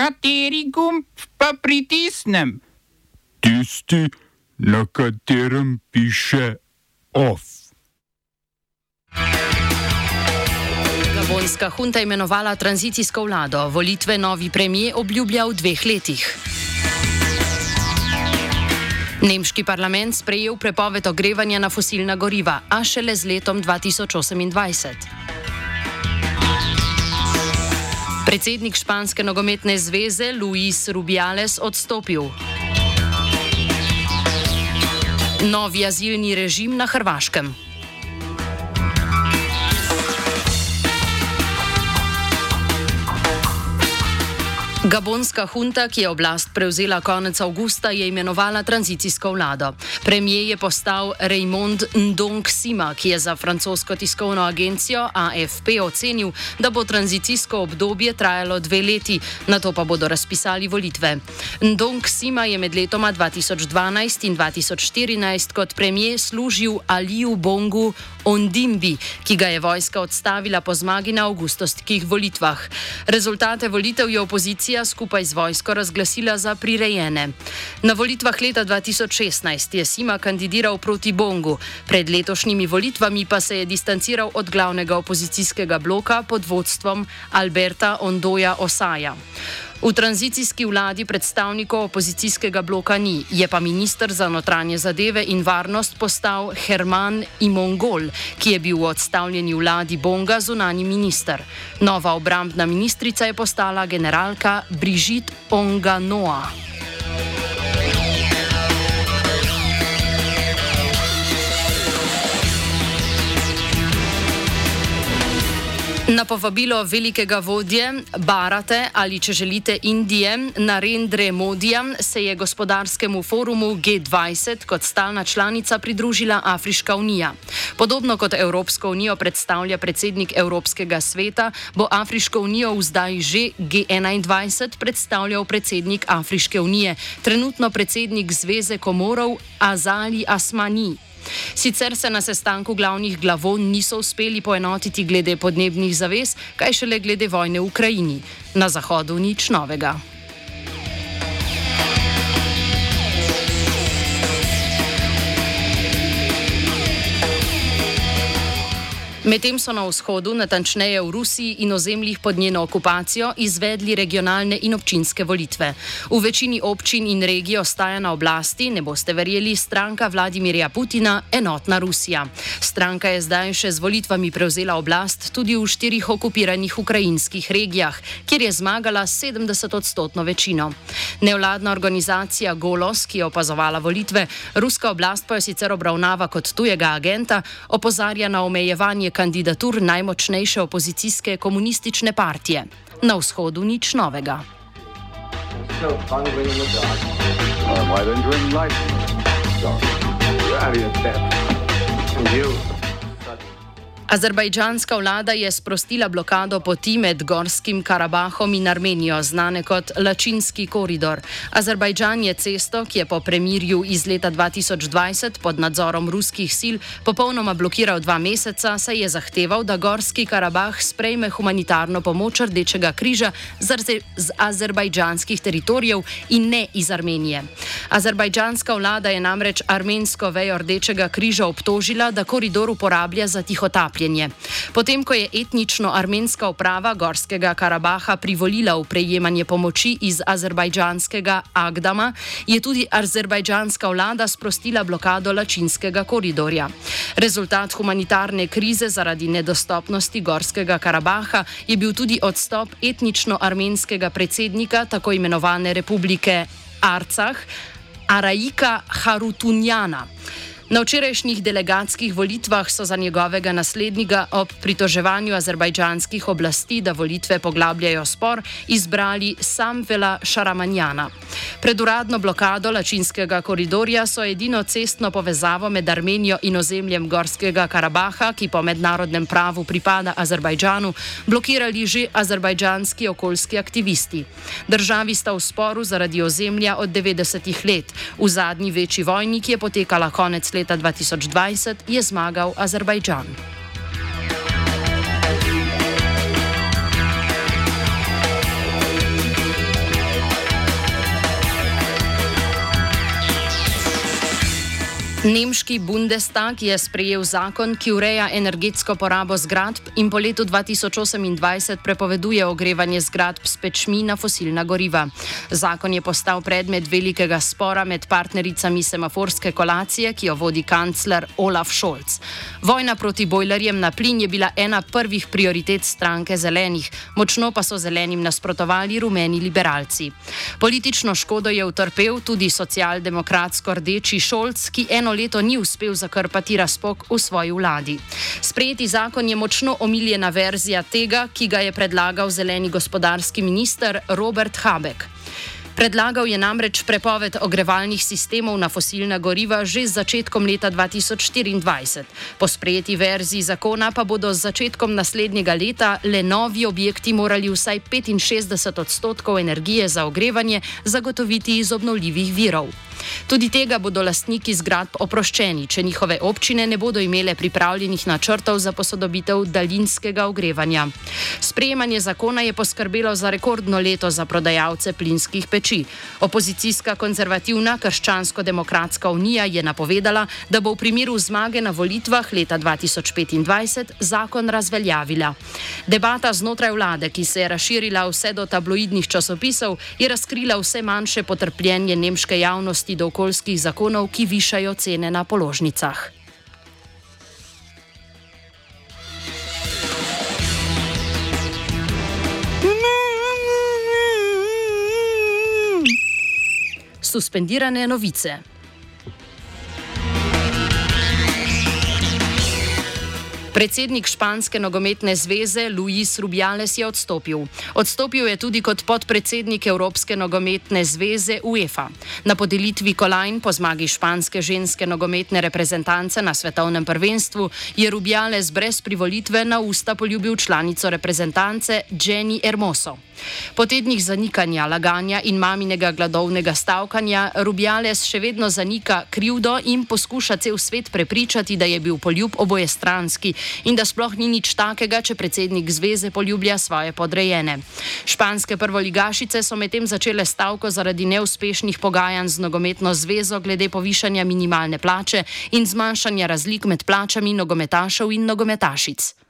Kateri gumb pa pritisnem? Tisti, na katerem piše OF. Gabonska hunta je imenovala tranzicijsko vlado, volitve novi premije obljublja v dveh letih. Nemški parlament sprejel prepoved ogrevanja na fosilna goriva, a šele z letom 2028. Predsednik španske nogometne zveze Luis Rubiales odstopil. Novi azilni režim na Hrvaškem. Gabonska hunta, ki je oblast prevzela konec avgusta, je imenovala tranzicijsko vlado. Premijer je postal Raymond Ndong Sima, ki je za francosko tiskovno agencijo AFP ocenil, da bo tranzicijsko obdobje trajalo dve leti, na to pa bodo razpisali volitve. Ndong Sima je med letoma 2012 in 2014 kot premijer služil Aliju Bongu Ondimbi, ki ga je vojska odstavila po zmagi na avgustovskih volitvah. Rezultate volitev je opozicija policija skupaj z vojsko razglasila za prirejene. Na volitvah leta 2016 je Sima kandidiral proti Bongu, pred letošnjimi volitvami pa se je distanciral od glavnega opozicijskega bloka pod vodstvom Alberta Ondoja Osaja. V tranzicijski vladi predstavnikov opozicijskega bloka ni, je pa ministr za notranje zadeve in varnost postal Herman Imongol, ki je bil v odstavljeni vladi Bonga zunani minister. Nova obrambna ministrica je postala generalka Brigitte Onganoa. Na povabilo velikega vodje Barate ali če želite Indije Narendra Modija se je gospodarskemu forumu G20 kot stalna članica pridružila Afriška unija. Podobno kot Evropsko unijo predstavlja predsednik Evropskega sveta, bo Afriško unijo v zdaj že G21 predstavljal predsednik Afriške unije, trenutno predsednik Zveze komorov Azali Asmani. Sicer se na sestanku glavnih glavov niso uspeli poenotiti glede podnebnih zavez, kaj šele glede vojne v Ukrajini. Na Zahodu nič novega. Medtem so na vzhodu, natančneje v Rusiji in ozemljih pod njeno okupacijo, izvedli regionalne in občinske volitve. V večini občin in regij ostaja na oblasti, ne boste verjeli, stranka Vladimirja Putina, enotna Rusija. Stranka je zdaj še z volitvami prevzela oblast tudi v štirih okupiranih ukrajinskih regijah, kjer je zmagala 70-odstotno večino. Nevladna organizacija Golos, ki je opazovala volitve, ruska oblast pa jo sicer obravnava kot tujega agenta, opozarja na omejevanje kandidatur najmočnejše opozicijske komunistične partije. Na vzhodu nič novega. So, Azerbajdžanska vlada je sprostila blokado poti med Gorskim Karabahom in Armenijo, znane kot Lačinski koridor. Azerbajdžan je cesto, ki je po premirju iz leta 2020 pod nadzorom ruskih sil popolnoma blokiral dva meseca, saj je zahteval, da Gorski Karabah sprejme humanitarno pomoč Rdečega križa z azerbajdžanskih teritorijev in ne iz Armenije. Azerbajdžanska vlada je namreč armensko vejo Rdečega križa obtožila, da koridor uporablja za tihotapljanje trpljenje. Potem, ko je etnično armenska uprava Gorskega Karabaha privolila v prejemanje pomoči iz azerbajdžanskega Agdama, je tudi azerbajdžanska vlada sprostila blokado Lačinskega koridorja. Rezultat humanitarne krize zaradi nedostopnosti Gorskega Karabaha je bil tudi odstop etnično armenskega predsednika tako imenovane republike Arcah, Araika Harutunjana. Na včerajšnjih delegatskih volitvah so za njegovega naslednika ob pritoževanju azerbajdžanskih oblasti, da volitve poglabljajo spor, izbrali Samvela Šaramanjana. Pred uradno blokado Lačinskega koridorja so edino cestno povezavo med Armenijo in ozemljem Gorskega Karabaha, ki po mednarodnem pravu pripada Azerbajdžanu, blokirali že azerbajdžanski okoljski aktivisti. Državi sta v sporu zaradi ozemlja od 90-ih let. V zadnji večji vojni, ki je potekala konec leta, leta 2020 je zmagal Azerbajdžan. Nemški Bundestag je sprejel zakon, ki ureja energetsko porabo zgradb in po letu 2028 prepoveduje ogrevanje zgradb s pečmi na fosilna goriva. Zakon je postal predmet velikega spora med partnericami semaforske kolacije, ki jo vodi kancler Olaf Scholz. Vojna proti bojlerjem na plin je bila ena prvih prioritet stranke zelenih, močno pa so zelenim nasprotovali rumeni liberalci. Politično škodo je utrpel tudi socialdemokratsko rdeči Scholz, ki eno eno leto ni uspel zakrpati razpok v svoji vladi. Sprejeti zakon je močno omiljena verzija tega, ki ga je predlagal zeleni gospodarski minister Robert Habeck. Predlagal je namreč prepoved ogrevalnih sistemov na fosilna goriva že z začetkom leta 2024. Po sprejeti verziji zakona pa bodo z začetkom naslednjega leta le novi objekti morali vsaj 65 odstotkov energije za ogrevanje zagotoviti iz obnovljivih virov. Tudi tega bodo lastniki zgradb oproščeni, če njihove občine ne bodo imele pripravljenih načrtov za posodobitev daljinskega ogrevanja. Sprejemanje zakona je poskrbelo za rekordno leto za prodajalce plinskih peči. Opozicijska konzervativna krščansko-demokratska unija je napovedala, da bo v primeru zmage na volitvah leta 2025 zakon razveljavila. Debata znotraj vlade, ki se je razširila vse do tabloidnih časopisov, je razkrila vse manjše potrpljenje nemške javnosti skladnosti do okoljskih zakonov, ki višajo cene na položnicah. Suspendirane novice. Predsednik Španske nogometne zveze Luis Rubiales je odstopil. Odstopil je tudi kot podpredsednik Evropske nogometne zveze UEFA. Na podelitvi kolajn po zmagi španske ženske nogometne reprezentance na svetovnem prvenstvu je Rubiales brez privolitve na usta poljubil članico reprezentance Jenny Hermoso. Po tednih zanikanja, laganja in maminega gladovnega stavkanja Rubiales še vedno zanika krivdo in poskuša cel svet prepričati, da je bil poljub obojestranski in da sploh ni nič takega, če predsednik zveze poljublja svoje podrejene. Španske prvoligašice so medtem začele stavko zaradi neuspešnih pogajanj z nogometno zvezo glede povišanja minimalne plače in zmanjšanja razlik med plačami nogometašev in nogometašic.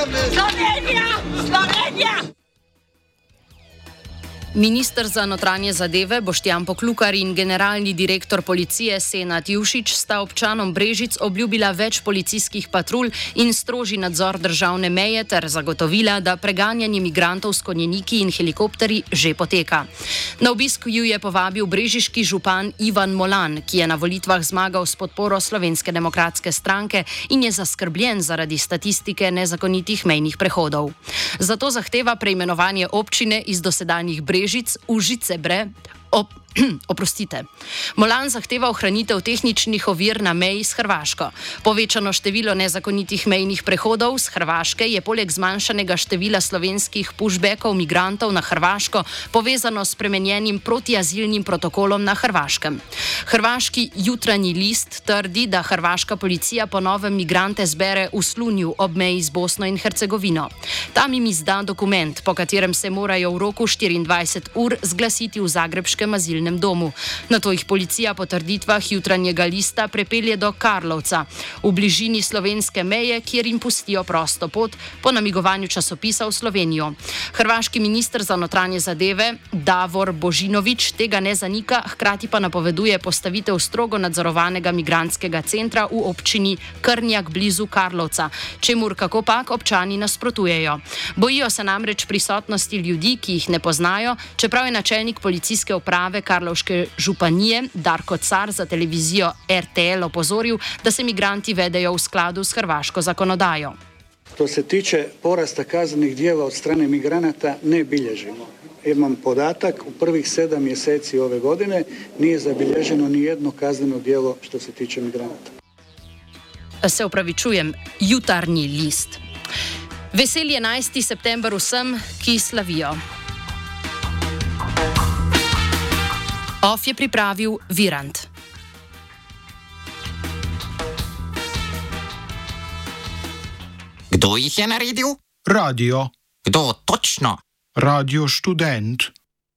Slovenija, Slovenija, Slovenija. Ministr za notranje zadeve Boštjan Poklukar in generalni direktor policije Senat Jušič sta občanom Brežic obljubila več policijskih patrulj in stroži nadzor državne meje ter zagotovila, da preganjanje migrantov s konjeniki in helikopteri že poteka. Na obisk ju je povabil brežiški župan Ivan Molan, ki je na volitvah zmagal s podporo Slovenske demokratske stranke in je zaskrbljen zaradi statistike nezakonitih mejnih prehodov. Zato zahteva preimenovanje občine iz dosedanjih Brežic Brežic, Užice, Bre, ob Oprostite. Molan zahteva ohranitev tehničnih ovir na meji s Hrvaško. Povečano število nezakonitih mejnih prehodov z Hrvaške je poleg zmanjšanega števila slovenskih pushbackov migrantov na Hrvaško povezano s spremenjenim protiazilnim protokolom na Hrvaškem. Hrvaški jutranji list trdi, da hrvaška policija ponovem migrante zbere v Slunju ob meji z Bosno in Hercegovino. Tam jim izda dokument, po katerem se morajo v roku 24 ur zglasiti v zagrebškem azilnem azilnem domu. Na to jih policija po trditvah jutranjega lista prepelje do Karlovca, v bližini slovenske meje, kjer jim pustijo prosto pot po namigovanju časopisa v Slovenijo. Hrvaški ministr za notranje zadeve Davor Božinovič tega ne zanika, hkrati pa napoveduje postavitev strogo nadzorovanega migranskega centra v občini Krnjak blizu Karlovca, čemur kako pak občani nasprotujejo. Bojijo se namreč prisotnosti ljudi, ki jih ne poznajo, čeprav je načelnik policijske uprave Karlovške županije Darko Car za televizijo RTL opozoril, da se migranti vedejo v skladu s hrvaško zakonodajo. Što se tiče porasta kaznenih dijela od strane migranata, ne bilježimo. imam podatak, u prvih sedam mjeseci ove godine nije zabilježeno ni jedno kazneno djelo što se tiče migranata. Se upravičujem, jutarnji list. Vesel 11. september vsem, ki slavijo. Of je pripravil Virant. Kdo jih je naredil? Radio. Kdo točno? Radio študent.